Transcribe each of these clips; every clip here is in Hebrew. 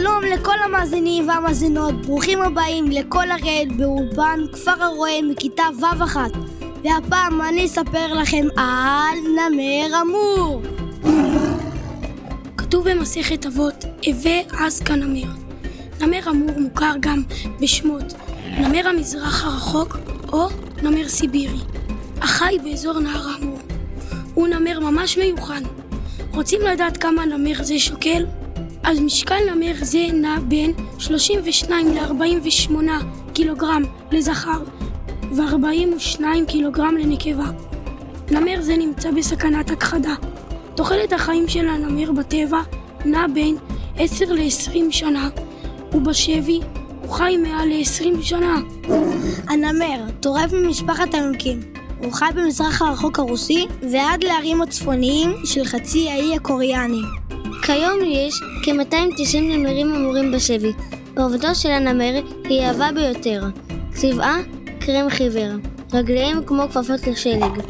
שלום לכל המאזינים והמאזינות, ברוכים הבאים לכל הראל באולפן כפר הרועה מכיתה ו'1 והפעם אני אספר לכם על נמר אמור כתוב במסכת אבות, הווה אז כנמר. נמר אמור מוכר גם בשמות נמר המזרח הרחוק או נמר סיבירי, החי באזור נהר אמור. הוא נמר ממש מיוחד. רוצים לדעת כמה נמר זה שוקל? אז משקל נמר זה נע בין 32 ל-48 קילוגרם לזכר ו-42 קילוגרם לנקבה. נמר זה נמצא בסכנת הכחדה. תוחלת החיים של הנמר בטבע נע בין 10 ל-20 שנה, ובשבי הוא חי מעל ל-20 שנה. הנמר, טורף ממשפחת היונקים. הוא חי במזרח הרחוק הרוסי ועד לערים הצפוניים של חצי האי הקוריאני. כיום יש כ-290 נמרים אמורים בשבי. עורבתו של הנמר היא עבה ביותר. צבעה קרם חיוור. רגליהם כמו כפפות לשלג.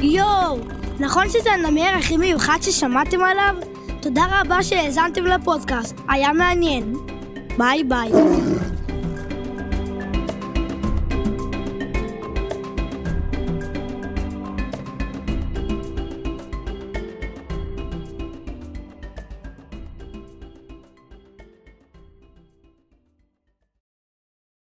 יואו! נכון שזה הנמר הכי מיוחד ששמעתם עליו? תודה רבה שהאזנתם לפודקאסט, היה מעניין. ביי ביי.